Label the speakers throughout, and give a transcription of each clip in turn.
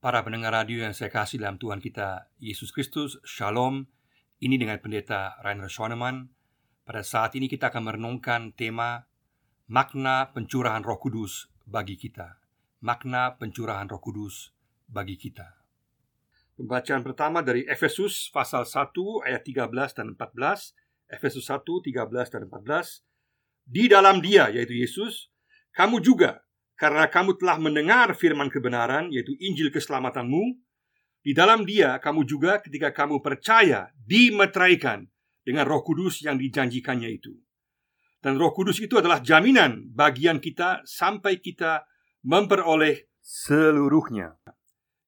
Speaker 1: Para pendengar radio yang saya kasih dalam Tuhan kita Yesus Kristus, Shalom. Ini dengan pendeta Rainer Schoenemann. Pada saat ini kita akan merenungkan tema makna pencurahan Roh Kudus bagi kita. Makna pencurahan Roh Kudus bagi kita. Pembacaan pertama dari Efesus pasal 1 ayat 13 dan 14. Efesus 1 13 dan 14. Di dalam Dia yaitu Yesus, kamu juga karena kamu telah mendengar firman kebenaran, yaitu Injil keselamatanmu, di dalam dia kamu juga ketika kamu percaya dimeteraikan dengan roh kudus yang dijanjikannya itu. Dan roh kudus itu adalah jaminan bagian kita sampai kita memperoleh seluruhnya.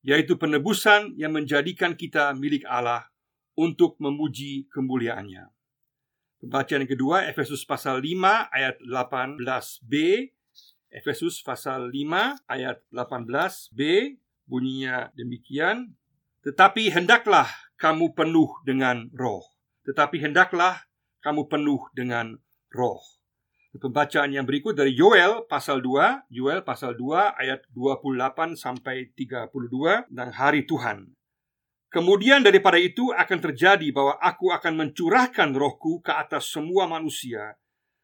Speaker 1: Yaitu penebusan yang menjadikan kita milik Allah untuk memuji kemuliaannya. Pembacaan kedua Efesus pasal 5 ayat 18b Efesus pasal 5 ayat 18b bunyinya demikian Tetapi hendaklah kamu penuh dengan roh. Tetapi hendaklah kamu penuh dengan roh. Pembacaan yang berikut dari Yoel pasal 2 Yoel pasal 2 ayat 28 sampai 32 tentang hari Tuhan. Kemudian daripada itu akan terjadi bahwa aku akan mencurahkan rohku ke atas semua manusia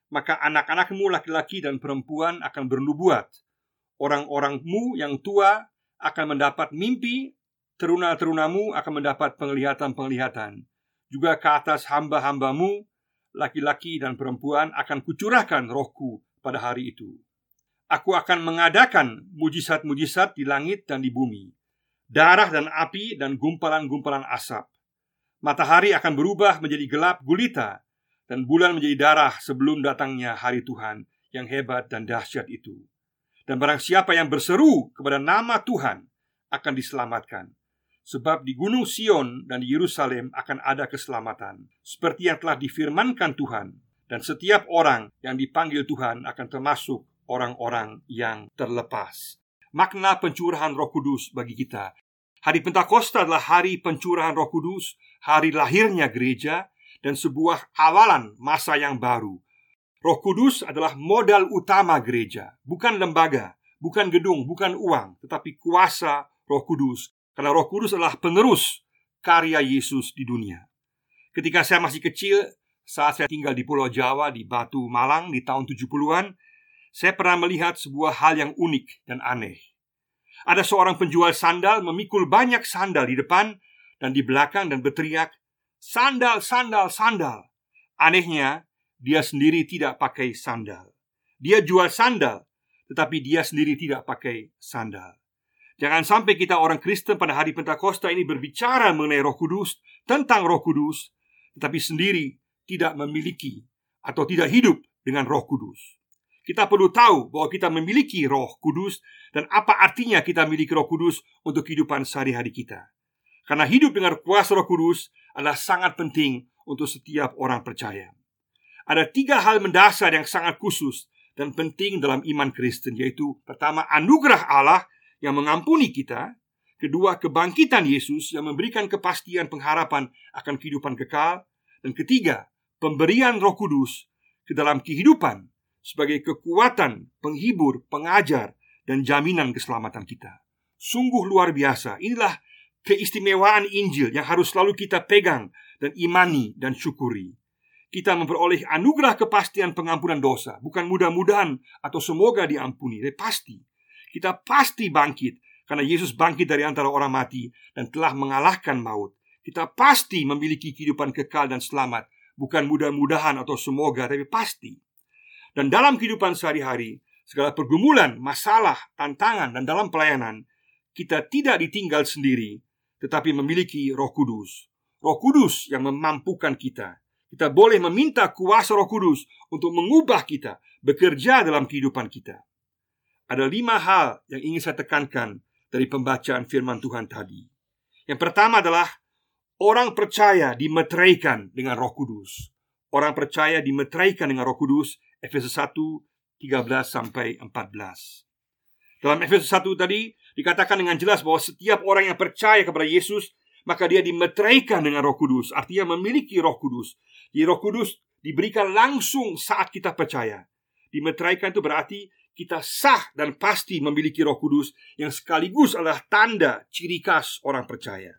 Speaker 1: maka anak-anakmu laki-laki dan perempuan akan bernubuat. Orang-orangmu yang tua akan mendapat mimpi, teruna-terunamu akan mendapat penglihatan-penglihatan. Juga ke atas hamba-hambamu, laki-laki dan perempuan akan kucurahkan rohku pada hari itu. Aku akan mengadakan mujizat-mujizat di langit dan di bumi, darah dan api dan gumpalan-gumpalan asap. Matahari akan berubah menjadi gelap gulita, dan bulan menjadi darah sebelum datangnya hari Tuhan yang hebat dan dahsyat itu. Dan barang siapa yang berseru kepada nama Tuhan akan diselamatkan. Sebab di Gunung Sion dan di Yerusalem akan ada keselamatan, seperti yang telah difirmankan Tuhan, dan setiap orang yang dipanggil Tuhan akan termasuk orang-orang yang terlepas. Makna pencurahan Roh Kudus bagi kita. Hari Pentakosta adalah hari pencurahan Roh Kudus, hari lahirnya gereja, dan sebuah awalan masa yang baru. Roh Kudus adalah modal utama gereja, bukan lembaga, bukan gedung, bukan uang, tetapi kuasa Roh Kudus. Karena Roh Kudus adalah penerus karya Yesus di dunia. Ketika saya masih kecil, saat saya tinggal di Pulau Jawa di Batu Malang di tahun 70-an, saya pernah melihat sebuah hal yang unik dan aneh. Ada seorang penjual sandal memikul banyak sandal di depan dan di belakang dan berteriak, Sandal, sandal, sandal. Anehnya, dia sendiri tidak pakai sandal. Dia jual sandal, tetapi dia sendiri tidak pakai sandal. Jangan sampai kita orang Kristen pada hari Pentakosta ini berbicara mengenai Roh Kudus, tentang Roh Kudus, tetapi sendiri tidak memiliki atau tidak hidup dengan Roh Kudus. Kita perlu tahu bahwa kita memiliki Roh Kudus dan apa artinya kita memiliki Roh Kudus untuk kehidupan sehari-hari kita. Karena hidup dengan kuasa Roh Kudus adalah sangat penting untuk setiap orang percaya. Ada tiga hal mendasar yang sangat khusus dan penting dalam iman Kristen, yaitu pertama, anugerah Allah yang mengampuni kita, kedua, kebangkitan Yesus yang memberikan kepastian pengharapan akan kehidupan kekal, dan ketiga, pemberian Roh Kudus ke dalam kehidupan sebagai kekuatan penghibur, pengajar, dan jaminan keselamatan kita. Sungguh luar biasa. Inilah keistimewaan Injil yang harus selalu kita pegang dan imani dan syukuri. Kita memperoleh anugerah kepastian pengampunan dosa, bukan mudah-mudahan atau semoga diampuni, tapi pasti. Kita pasti bangkit karena Yesus bangkit dari antara orang mati dan telah mengalahkan maut. Kita pasti memiliki kehidupan kekal dan selamat, bukan mudah-mudahan atau semoga, tapi pasti. Dan dalam kehidupan sehari-hari, segala pergumulan, masalah, tantangan, dan dalam pelayanan, kita tidak ditinggal sendiri, tetapi memiliki Roh Kudus. Roh Kudus yang memampukan kita. Kita boleh meminta kuasa Roh Kudus untuk mengubah kita, bekerja dalam kehidupan kita. Ada lima hal yang ingin saya tekankan dari pembacaan firman Tuhan tadi. Yang pertama adalah orang percaya dimeteraikan dengan Roh Kudus. Orang percaya dimeteraikan dengan Roh Kudus, Efesus 1 13 sampai 14. Dalam Efesus 1 tadi dikatakan dengan jelas bahwa setiap orang yang percaya kepada Yesus maka dia dimeteraikan dengan Roh Kudus, artinya memiliki Roh Kudus. Di Roh Kudus diberikan langsung saat kita percaya. Dimeteraikan itu berarti kita sah dan pasti memiliki Roh Kudus yang sekaligus adalah tanda ciri khas orang percaya.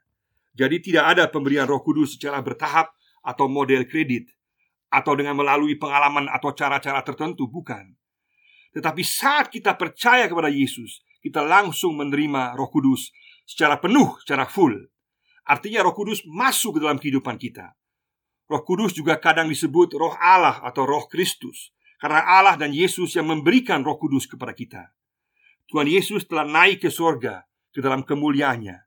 Speaker 1: Jadi tidak ada pemberian Roh Kudus secara bertahap atau model kredit atau dengan melalui pengalaman atau cara-cara tertentu, bukan. Tetapi saat kita percaya kepada Yesus, kita langsung menerima Roh Kudus secara penuh, secara full. Artinya Roh Kudus masuk ke dalam kehidupan kita. Roh Kudus juga kadang disebut Roh Allah atau Roh Kristus karena Allah dan Yesus yang memberikan roh kudus kepada kita Tuhan Yesus telah naik ke surga Ke dalam kemuliaannya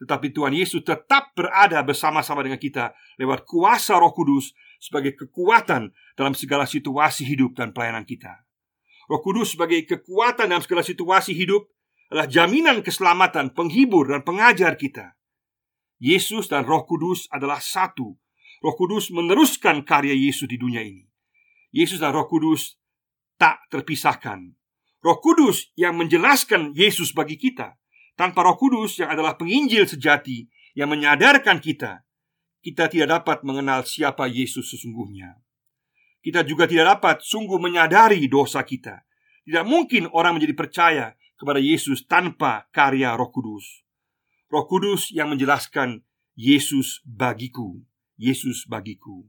Speaker 1: Tetapi Tuhan Yesus tetap berada bersama-sama dengan kita Lewat kuasa roh kudus Sebagai kekuatan dalam segala situasi hidup dan pelayanan kita Roh kudus sebagai kekuatan dalam segala situasi hidup Adalah jaminan keselamatan, penghibur dan pengajar kita Yesus dan roh kudus adalah satu Roh Kudus meneruskan karya Yesus di dunia ini. Yesus dan Roh Kudus tak terpisahkan. Roh Kudus yang menjelaskan Yesus bagi kita, tanpa Roh Kudus yang adalah penginjil sejati yang menyadarkan kita, kita tidak dapat mengenal siapa Yesus sesungguhnya. Kita juga tidak dapat sungguh menyadari dosa kita. Tidak mungkin orang menjadi percaya kepada Yesus tanpa karya Roh Kudus. Roh Kudus yang menjelaskan Yesus bagiku, Yesus bagiku.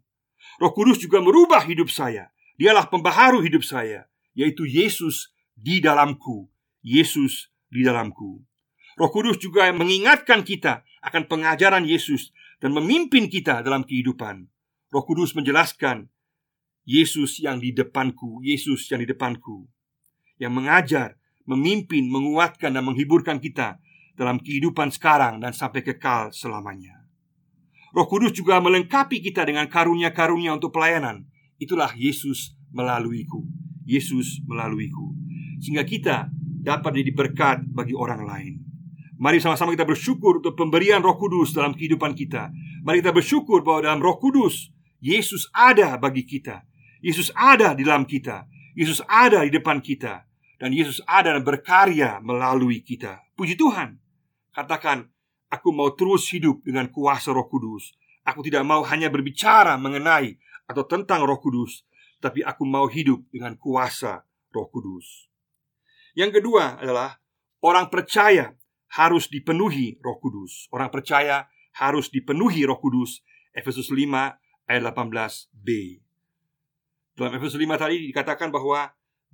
Speaker 1: Roh Kudus juga merubah hidup saya Dialah pembaharu hidup saya, yaitu Yesus di dalamku. Yesus di dalamku. Roh Kudus juga mengingatkan kita akan pengajaran Yesus dan memimpin kita dalam kehidupan. Roh Kudus menjelaskan Yesus yang di depanku, Yesus yang di depanku, yang mengajar, memimpin, menguatkan, dan menghiburkan kita dalam kehidupan sekarang dan sampai kekal selamanya. Roh Kudus juga melengkapi kita dengan karunia-karunia untuk pelayanan, Itulah Yesus melaluiku. Yesus melaluiku. Sehingga kita dapat jadi berkat bagi orang lain. Mari sama-sama kita bersyukur untuk pemberian Roh Kudus dalam kehidupan kita. Mari kita bersyukur bahwa dalam Roh Kudus Yesus ada bagi kita. Yesus ada di dalam kita. Yesus ada di depan kita dan Yesus ada dan berkarya melalui kita. Puji Tuhan. Katakan, aku mau terus hidup dengan kuasa Roh Kudus. Aku tidak mau hanya berbicara mengenai atau tentang Roh Kudus, tapi aku mau hidup dengan kuasa Roh Kudus. Yang kedua adalah orang percaya harus dipenuhi Roh Kudus. Orang percaya harus dipenuhi Roh Kudus. Efesus 5 ayat 18b. Dalam Efesus 5 tadi dikatakan bahwa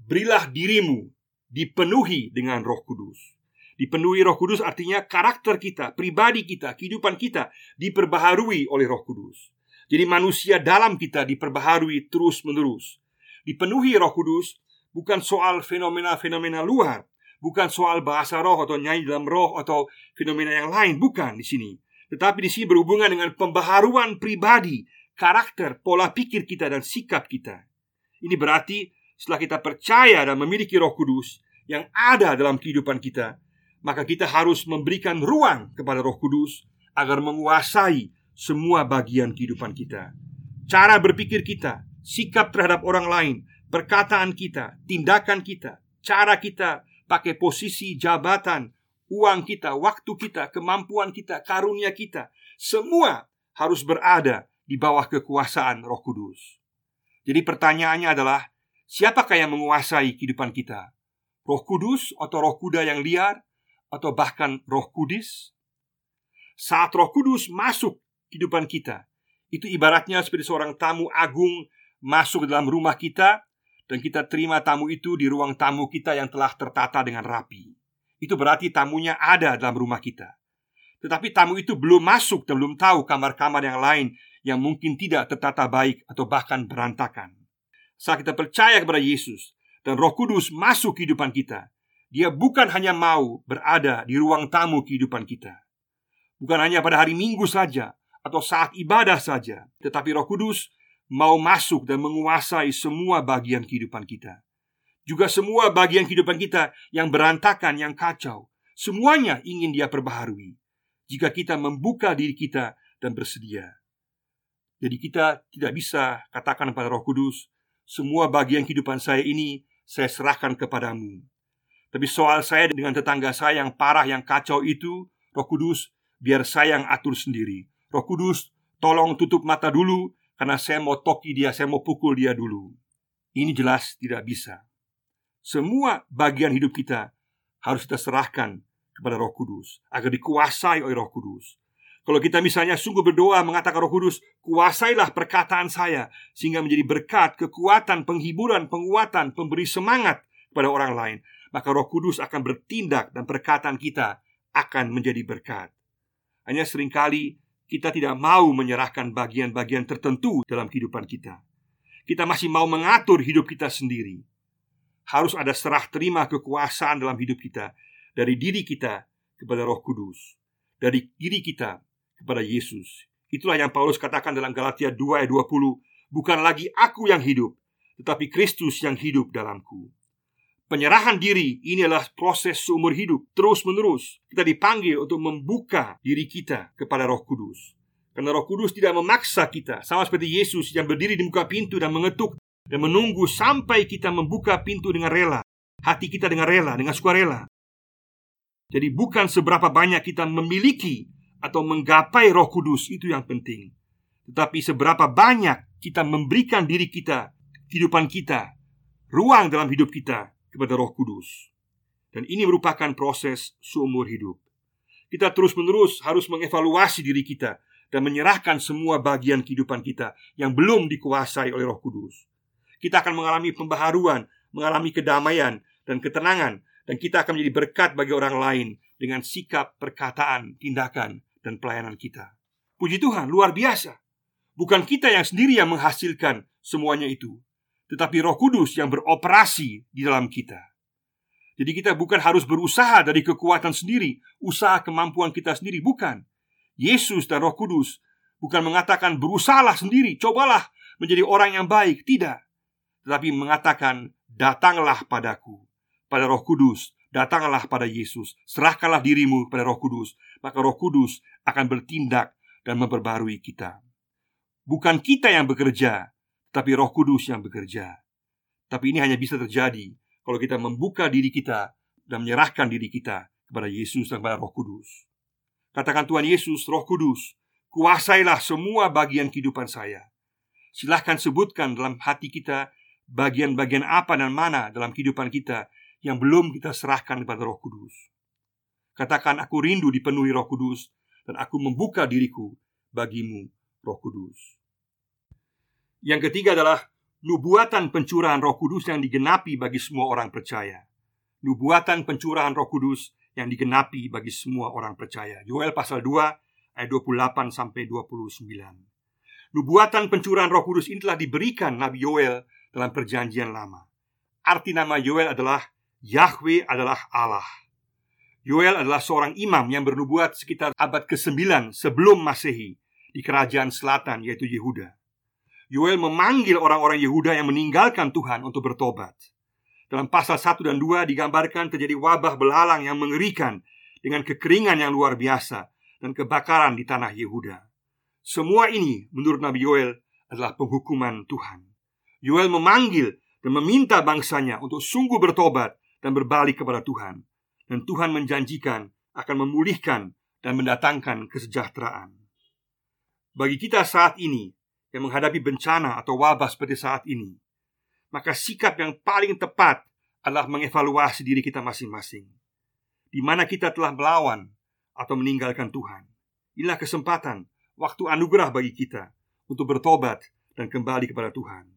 Speaker 1: berilah dirimu dipenuhi dengan Roh Kudus. Dipenuhi Roh Kudus artinya karakter kita, pribadi kita, kehidupan kita diperbaharui oleh Roh Kudus. Jadi manusia dalam kita diperbaharui terus-menerus. Dipenuhi Roh Kudus bukan soal fenomena-fenomena luar, bukan soal bahasa roh atau nyanyi dalam roh atau fenomena yang lain, bukan di sini. Tetapi di sini berhubungan dengan pembaharuan pribadi, karakter, pola pikir kita dan sikap kita. Ini berarti setelah kita percaya dan memiliki Roh Kudus yang ada dalam kehidupan kita, maka kita harus memberikan ruang kepada Roh Kudus agar menguasai semua bagian kehidupan kita. Cara berpikir kita, sikap terhadap orang lain, perkataan kita, tindakan kita, cara kita pakai posisi jabatan, uang kita, waktu kita, kemampuan kita, karunia kita, semua harus berada di bawah kekuasaan Roh Kudus. Jadi pertanyaannya adalah, siapakah yang menguasai kehidupan kita? Roh Kudus atau Roh Kuda yang liar atau bahkan Roh Kudus? Saat Roh Kudus masuk kehidupan kita. Itu ibaratnya seperti seorang tamu agung masuk ke dalam rumah kita dan kita terima tamu itu di ruang tamu kita yang telah tertata dengan rapi. Itu berarti tamunya ada dalam rumah kita. Tetapi tamu itu belum masuk dan belum tahu kamar-kamar yang lain yang mungkin tidak tertata baik atau bahkan berantakan. Saat kita percaya kepada Yesus dan Roh Kudus masuk kehidupan kita, Dia bukan hanya mau berada di ruang tamu kehidupan kita. Bukan hanya pada hari Minggu saja, atau saat ibadah saja, tetapi Roh Kudus mau masuk dan menguasai semua bagian kehidupan kita. Juga semua bagian kehidupan kita yang berantakan, yang kacau, semuanya ingin Dia perbaharui. Jika kita membuka diri kita dan bersedia. Jadi kita tidak bisa katakan pada Roh Kudus, semua bagian kehidupan saya ini saya serahkan kepadamu. Tapi soal saya dengan tetangga saya yang parah, yang kacau itu, Roh Kudus, biar saya yang atur sendiri. Roh Kudus, tolong tutup mata dulu karena saya mau toki dia, saya mau pukul dia dulu. Ini jelas tidak bisa. semua bagian hidup kita harus kita serahkan kepada Roh Kudus agar dikuasai oleh Roh Kudus. Kalau kita misalnya sungguh berdoa mengatakan Roh Kudus, kuasailah perkataan saya sehingga menjadi berkat, kekuatan, penghiburan, penguatan, pemberi semangat kepada orang lain, maka Roh Kudus akan bertindak dan perkataan kita akan menjadi berkat. Hanya sering kali kita tidak mau menyerahkan bagian-bagian tertentu dalam kehidupan kita. Kita masih mau mengatur hidup kita sendiri. Harus ada serah terima kekuasaan dalam hidup kita dari diri kita kepada Roh Kudus, dari diri kita kepada Yesus. Itulah yang Paulus katakan dalam Galatia 2 ayat 20, bukan lagi aku yang hidup, tetapi Kristus yang hidup dalamku. Penyerahan diri ini adalah proses seumur hidup, terus-menerus. Kita dipanggil untuk membuka diri kita kepada Roh Kudus. Karena Roh Kudus tidak memaksa kita, sama seperti Yesus yang berdiri di muka pintu dan mengetuk dan menunggu sampai kita membuka pintu dengan rela, hati kita dengan rela, dengan sukarela. Jadi bukan seberapa banyak kita memiliki atau menggapai Roh Kudus itu yang penting. Tetapi seberapa banyak kita memberikan diri kita, kehidupan kita, ruang dalam hidup kita kepada Roh Kudus. Dan ini merupakan proses seumur hidup. Kita terus-menerus harus mengevaluasi diri kita dan menyerahkan semua bagian kehidupan kita yang belum dikuasai oleh Roh Kudus. Kita akan mengalami pembaharuan, mengalami kedamaian dan ketenangan dan kita akan menjadi berkat bagi orang lain dengan sikap, perkataan, tindakan dan pelayanan kita. Puji Tuhan, luar biasa. Bukan kita yang sendiri yang menghasilkan semuanya itu, tetapi Roh Kudus yang beroperasi di dalam kita. Jadi kita bukan harus berusaha dari kekuatan sendiri, usaha kemampuan kita sendiri, bukan. Yesus dan Roh Kudus bukan mengatakan berusahalah sendiri, cobalah menjadi orang yang baik, tidak. Tetapi mengatakan datanglah padaku, pada Roh Kudus Datanglah pada Yesus, serahkanlah dirimu pada Roh Kudus, maka Roh Kudus akan bertindak dan memperbarui kita. Bukan kita yang bekerja, tapi Roh Kudus yang bekerja. Tapi ini hanya bisa terjadi kalau kita membuka diri kita dan menyerahkan diri kita kepada Yesus dan kepada Roh Kudus. Katakan Tuhan Yesus, Roh Kudus, kuasailah semua bagian kehidupan saya. Silahkan sebutkan dalam hati kita bagian-bagian apa dan mana dalam kehidupan kita yang belum kita serahkan kepada Roh Kudus. Katakan, "Aku rindu dipenuhi Roh Kudus, dan aku membuka diriku bagimu, Roh Kudus." Yang ketiga adalah nubuatan pencurahan Roh Kudus yang digenapi bagi semua orang percaya. Nubuatan pencurahan Roh Kudus yang digenapi bagi semua orang percaya. Yoel pasal 2 ayat 28 sampai 29. Nubuatan pencurahan Roh Kudus ini telah diberikan Nabi Yoel dalam perjanjian lama. Arti nama Yoel adalah Yahweh adalah Allah. Yoel adalah seorang imam yang bernubuat sekitar abad ke-9 sebelum Masehi di kerajaan selatan yaitu Yehuda. Yoel memanggil orang-orang Yehuda yang meninggalkan Tuhan untuk bertobat. Dalam pasal 1 dan 2 digambarkan terjadi wabah belalang yang mengerikan dengan kekeringan yang luar biasa dan kebakaran di tanah Yehuda. Semua ini menurut Nabi Yoel adalah penghukuman Tuhan. Yoel memanggil dan meminta bangsanya untuk sungguh bertobat dan berbalik kepada Tuhan. Dan Tuhan menjanjikan akan memulihkan dan mendatangkan kesejahteraan. Bagi kita saat ini yang menghadapi bencana atau wabah seperti saat ini, maka sikap yang paling tepat adalah mengevaluasi diri kita masing-masing. Di mana kita telah melawan atau meninggalkan Tuhan. Inilah kesempatan, waktu anugerah bagi kita untuk bertobat dan kembali kepada Tuhan.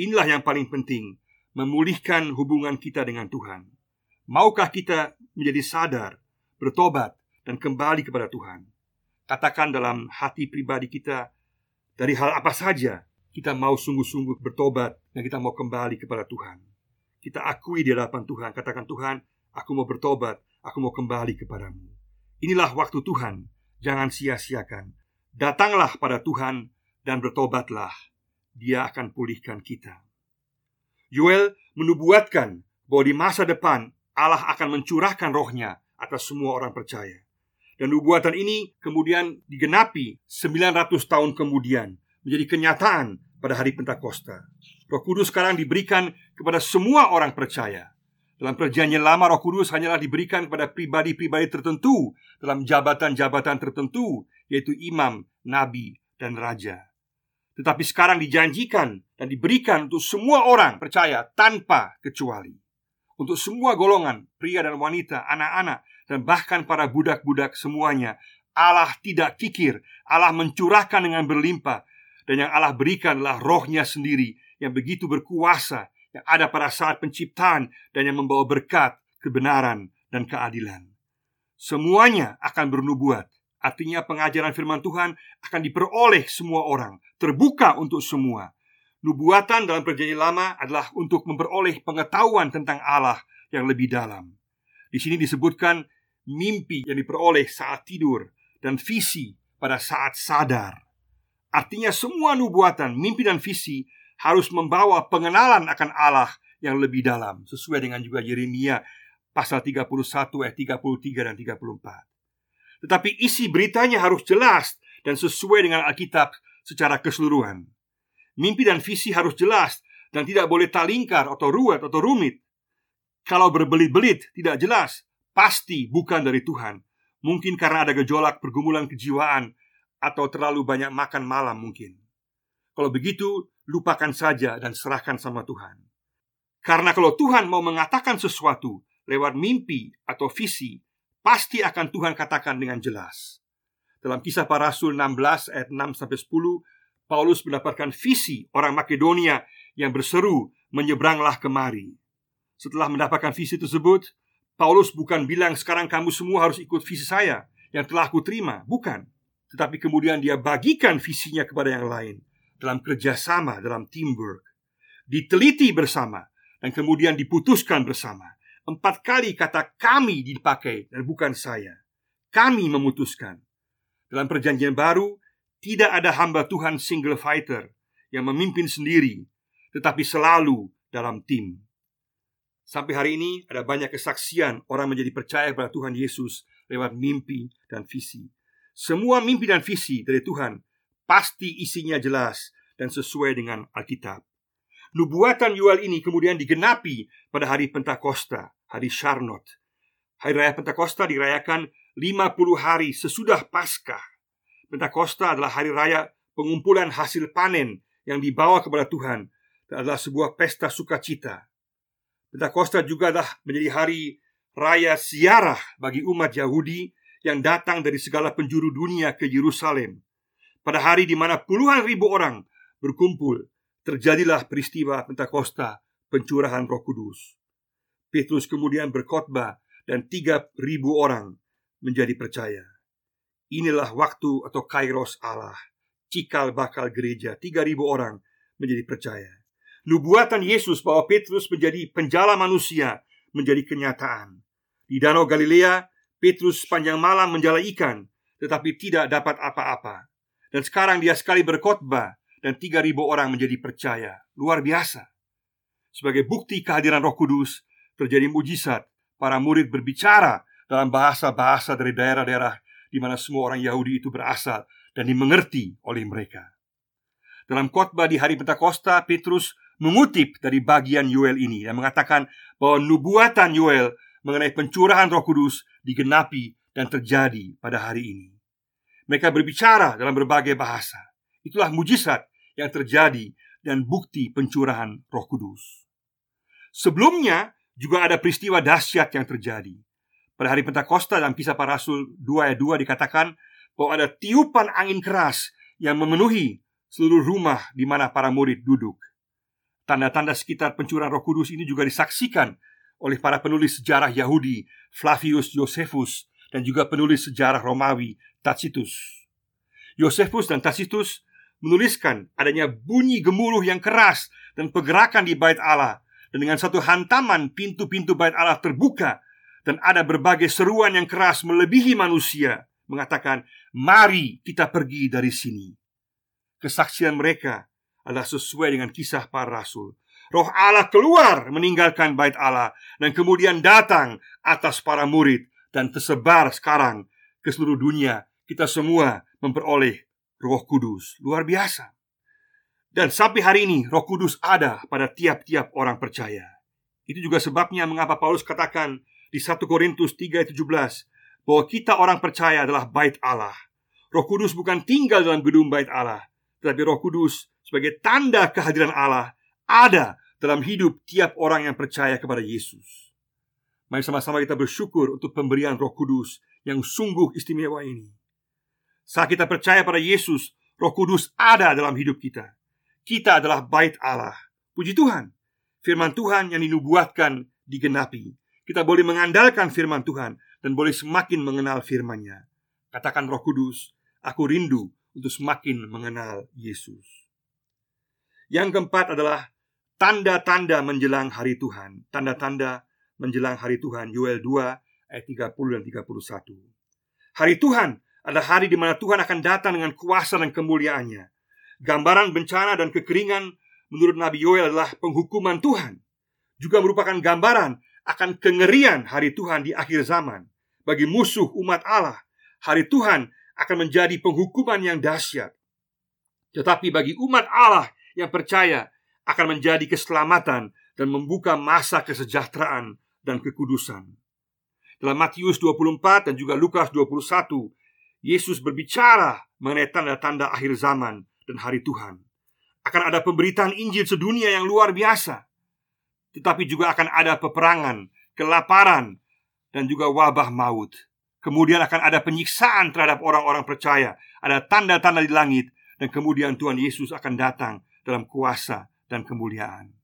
Speaker 1: Inilah yang paling penting memulihkan hubungan kita dengan Tuhan. Maukah kita menjadi sadar, bertobat, dan kembali kepada Tuhan? Katakan dalam hati pribadi kita, dari hal apa saja kita mau sungguh-sungguh bertobat dan kita mau kembali kepada Tuhan. Kita akui di hadapan Tuhan, katakan Tuhan, aku mau bertobat, aku mau kembali kepadamu. Inilah waktu Tuhan, jangan sia-siakan. Datanglah pada Tuhan dan bertobatlah. Dia akan pulihkan kita. Yoel menubuatkan bahwa di masa depan Allah akan mencurahkan rohnya atas semua orang percaya. Dan nubuatan ini kemudian digenapi 900 tahun kemudian menjadi kenyataan pada hari Pentakosta. Roh Kudus sekarang diberikan kepada semua orang percaya. Dalam perjanjian lama Roh Kudus hanyalah diberikan kepada pribadi-pribadi tertentu dalam jabatan-jabatan tertentu yaitu imam, nabi, dan raja. Tetapi sekarang dijanjikan dan diberikan untuk semua orang percaya tanpa kecuali. untuk semua golongan, pria dan wanita, anak-anak, dan bahkan para budak-budak semuanya. Allah tidak kikir, Allah mencurahkan dengan berlimpah, dan yang Allah berikan adalah rohnya sendiri yang begitu berkuasa, yang ada pada saat penciptaan dan yang membawa berkat, kebenaran, dan keadilan. Semuanya akan bernubuat, artinya pengajaran firman Tuhan akan diperoleh semua orang, terbuka untuk semua. Nubuatan dalam perjanjian lama adalah untuk memperoleh pengetahuan tentang Allah yang lebih dalam. Di sini disebutkan mimpi yang diperoleh saat tidur dan visi pada saat sadar. Artinya semua nubuatan, mimpi dan visi harus membawa pengenalan akan Allah yang lebih dalam sesuai dengan juga Yeremia pasal 31 ayat 33 dan 34. Tetapi isi beritanya harus jelas dan sesuai dengan Alkitab secara keseluruhan. Mimpi dan visi harus jelas dan tidak boleh talingkar atau ruwet atau rumit. Kalau berbelit-belit, tidak jelas, pasti bukan dari Tuhan. Mungkin karena ada gejolak pergumulan kejiwaan atau terlalu banyak makan malam mungkin. Kalau begitu, lupakan saja dan serahkan sama Tuhan. Karena kalau Tuhan mau mengatakan sesuatu lewat mimpi atau visi, pasti akan Tuhan katakan dengan jelas. Dalam kisah para rasul 16 ayat 6 sampai 10, Paulus mendapatkan visi orang Makedonia yang berseru, "Menyeberanglah kemari." Setelah mendapatkan visi tersebut, Paulus bukan bilang, "Sekarang kamu semua harus ikut visi saya yang telah aku terima." Bukan, tetapi kemudian dia bagikan visinya kepada yang lain dalam kerjasama, dalam teamwork, diteliti bersama, dan kemudian diputuskan bersama. Empat kali kata "kami" dipakai dan bukan saya. Kami memutuskan. Dalam Perjanjian Baru, tidak ada hamba Tuhan single fighter yang memimpin sendiri, tetapi selalu dalam tim. Sampai hari ini ada banyak kesaksian orang menjadi percaya kepada Tuhan Yesus lewat mimpi dan visi. Semua mimpi dan visi dari Tuhan pasti isinya jelas dan sesuai dengan Alkitab. Nubuatan Yuel ini kemudian digenapi pada hari Pentakosta, hari Sharnot. Hari Raya Pentakosta dirayakan 50 hari sesudah Paskah. Pentakosta adalah hari raya pengumpulan hasil panen yang dibawa kepada Tuhan dan adalah sebuah pesta sukacita. Pentakosta juga adalah menjadi hari raya siarah bagi umat Yahudi yang datang dari segala penjuru dunia ke Yerusalem. Pada hari di mana puluhan ribu orang berkumpul, terjadilah peristiwa Pentakosta pencurahan Roh Kudus. Petrus kemudian berkhotbah dan tiga ribu orang menjadi percaya. Inilah waktu atau kairos Allah Cikal bakal gereja. 3000 orang menjadi percaya. Nubuatan Yesus bahwa Petrus menjadi penjala manusia Menjadi kenyataan. Di Danau Galilea Petrus sepanjang malam menjala ikan Tetapi tidak dapat apa-apa. Dan sekarang dia sekali berkhotbah Dan 3000 orang menjadi percaya. Luar biasa. Sebagai bukti kehadiran roh kudus Terjadi mujizat Para murid berbicara dalam bahasa-bahasa dari daerah-daerah di mana semua orang Yahudi itu berasal dan dimengerti oleh mereka. Dalam khotbah di hari Pentakosta, Petrus mengutip dari bagian Yoel ini dan mengatakan bahwa nubuatan Yoel mengenai pencurahan Roh Kudus digenapi dan terjadi pada hari ini. Mereka berbicara dalam berbagai bahasa. Itulah mujizat yang terjadi dan bukti pencurahan Roh Kudus. Sebelumnya juga ada peristiwa dahsyat yang terjadi. Pada hari Pentakosta dalam kisah para rasul 2 ayat 2 dikatakan bahwa ada tiupan angin keras yang memenuhi seluruh rumah di mana para murid duduk. Tanda-tanda sekitar pencurahan Roh Kudus ini juga disaksikan oleh para penulis sejarah Yahudi Flavius Josephus dan juga penulis sejarah Romawi Tacitus. Josephus dan Tacitus menuliskan adanya bunyi gemuruh yang keras dan pergerakan di bait Allah dan dengan satu hantaman pintu-pintu bait Allah terbuka dan ada berbagai seruan yang keras melebihi manusia mengatakan, "Mari kita pergi dari sini." Kesaksian mereka adalah sesuai dengan kisah para rasul. Roh Allah keluar meninggalkan bait Allah dan kemudian datang atas para murid dan tersebar sekarang ke seluruh dunia. Kita semua memperoleh Roh Kudus. Luar biasa. Dan sampai hari ini Roh Kudus ada pada tiap-tiap orang percaya. Itu juga sebabnya mengapa Paulus katakan di 1 Korintus 3 ayat 17 bahwa kita orang percaya adalah bait Allah. Roh Kudus bukan tinggal dalam gedung bait Allah, tetapi Roh Kudus sebagai tanda kehadiran Allah ada dalam hidup tiap orang yang percaya kepada Yesus. Mari sama-sama kita bersyukur untuk pemberian Roh Kudus yang sungguh istimewa ini. Saat kita percaya pada Yesus, Roh Kudus ada dalam hidup kita. Kita adalah bait Allah. Puji Tuhan. Firman Tuhan yang dinubuatkan digenapi. Kita boleh mengandalkan firman Tuhan dan boleh semakin mengenal firman-Nya. Katakan Roh Kudus, aku rindu untuk semakin mengenal Yesus. Yang keempat adalah tanda-tanda menjelang hari Tuhan. Tanda-tanda menjelang hari Tuhan Yoel 2 ayat 30 dan 31. Hari Tuhan adalah hari di mana Tuhan akan datang dengan kuasa dan kemuliaannya. Gambaran bencana dan kekeringan menurut Nabi Yoel adalah penghukuman Tuhan. Juga merupakan gambaran akan kengerian hari Tuhan di akhir zaman. Bagi musuh umat Allah, hari Tuhan akan menjadi penghukuman yang dahsyat. Tetapi bagi umat Allah yang percaya akan menjadi keselamatan dan membuka masa kesejahteraan dan kekudusan. Dalam Matius 24 dan juga Lukas 21, Yesus berbicara mengenai tanda-tanda akhir zaman dan hari Tuhan. Akan ada pemberitaan Injil sedunia yang luar biasa. Tetapi juga akan ada peperangan, kelaparan, dan juga wabah maut. Kemudian akan ada penyiksaan terhadap orang-orang percaya. Ada tanda-tanda di langit. Dan kemudian Tuhan Yesus akan datang dalam kuasa dan kemuliaan.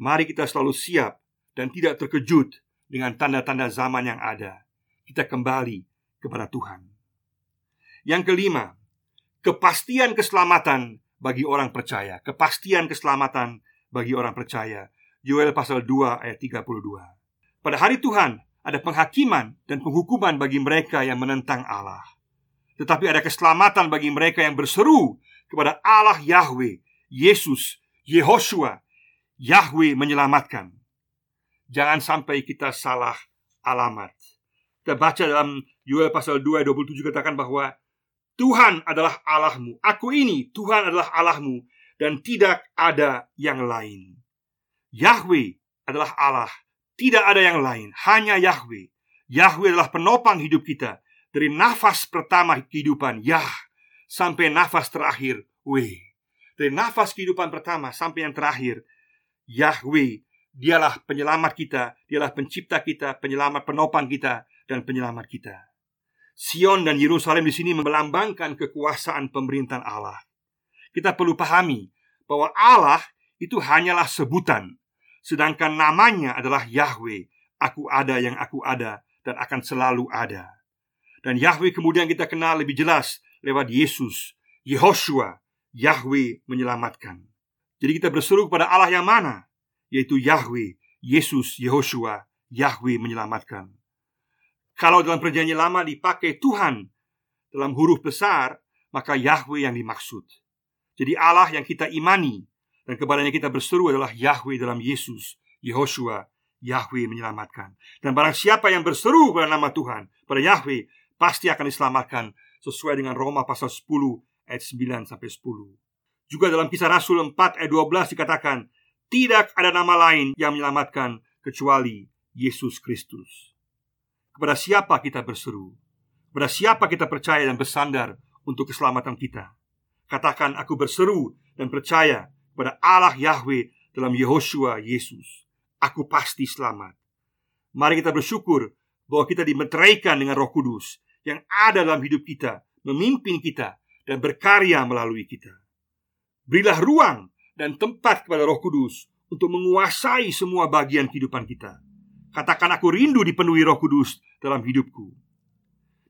Speaker 1: Mari kita selalu siap dan tidak terkejut dengan tanda-tanda zaman yang ada. Kita kembali kepada Tuhan. Yang kelima, kepastian keselamatan bagi orang percaya. Kepastian keselamatan bagi orang percaya. Yoel pasal 2 ayat 32. Pada hari Tuhan ada penghakiman dan penghukuman bagi mereka yang menentang Allah. Tetapi ada keselamatan bagi mereka yang berseru kepada Allah Yahweh, Yesus, Yehoshua, Yahweh menyelamatkan. Jangan sampai kita salah alamat. Kita baca dalam Yoel pasal 2 ayat 27 katakan bahwa Tuhan adalah Allahmu. Aku ini Tuhan adalah Allahmu dan tidak ada yang lain. Yahweh adalah Allah, tidak ada yang lain, hanya Yahweh. Yahweh adalah penopang hidup kita dari nafas pertama kehidupan Yah sampai nafas terakhir Weh. Dari nafas kehidupan pertama sampai yang terakhir Yahweh Dialah penyelamat kita, dialah pencipta kita, penyelamat penopang kita, dan penyelamat kita. Sion dan Yerusalem di sini melambangkan kekuasaan pemerintahan Allah. Kita perlu pahami bahwa Allah itu hanyalah sebutan, sedangkan namanya adalah Yahweh. Aku ada yang aku ada dan akan selalu ada. Dan Yahweh kemudian kita kenal lebih jelas lewat Yesus, Yehoshua, Yahweh menyelamatkan. Jadi kita berseru kepada Allah yang mana? yaitu Yahweh, Yesus, Yehoshua, Yahweh menyelamatkan. Kalau dalam perjanjian lama dipakai Tuhan dalam huruf besar, maka Yahweh yang dimaksud. Jadi Allah yang kita imani dan kepadanya kita berseru adalah Yahweh dalam Yesus, Yehoshua, Yahweh menyelamatkan. Dan barang siapa yang berseru pada nama Tuhan, pada Yahweh, pasti akan diselamatkan sesuai dengan Roma pasal 10 ayat 9 sampai 10. Juga dalam kisah Rasul 4 ayat 12 dikatakan, tidak ada nama lain yang menyelamatkan kecuali Yesus Kristus. Kepada siapa kita berseru? Kepada siapa kita percaya dan bersandar untuk keselamatan kita? Katakan aku berseru dan percaya kepada Allah Yahweh dalam Yehoshua Yesus. Aku pasti selamat. Mari kita bersyukur bahwa kita dimeteraikan dengan Roh Kudus yang ada dalam hidup kita, memimpin kita dan berkarya melalui kita. Berilah ruang dan tempat kepada Roh Kudus untuk menguasai semua bagian kehidupan kita. Katakan aku rindu dipenuhi Roh Kudus dalam hidupku.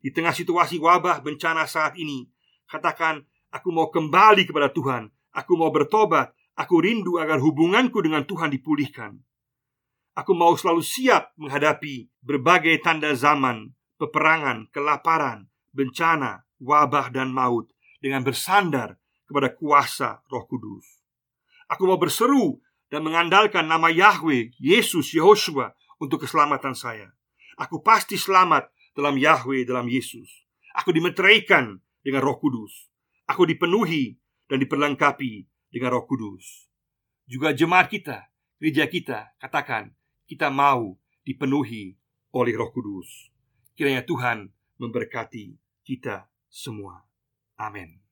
Speaker 1: Di tengah situasi wabah bencana saat ini, katakan aku mau kembali kepada Tuhan, aku mau bertobat, aku rindu agar hubunganku dengan Tuhan dipulihkan. Aku mau selalu siap menghadapi berbagai tanda zaman, peperangan, kelaparan, bencana, wabah dan maut dengan bersandar kepada kuasa Roh Kudus. Aku mau berseru dan mengandalkan nama Yahweh, Yesus, Yehoshua untuk keselamatan saya. Aku pasti selamat dalam Yahweh, dalam Yesus. Aku dimeteraikan dengan Roh Kudus. Aku dipenuhi dan diperlengkapi dengan Roh Kudus. Juga jemaat kita, gereja kita, katakan kita mau dipenuhi oleh Roh Kudus. Kiranya Tuhan memberkati kita semua. Amin.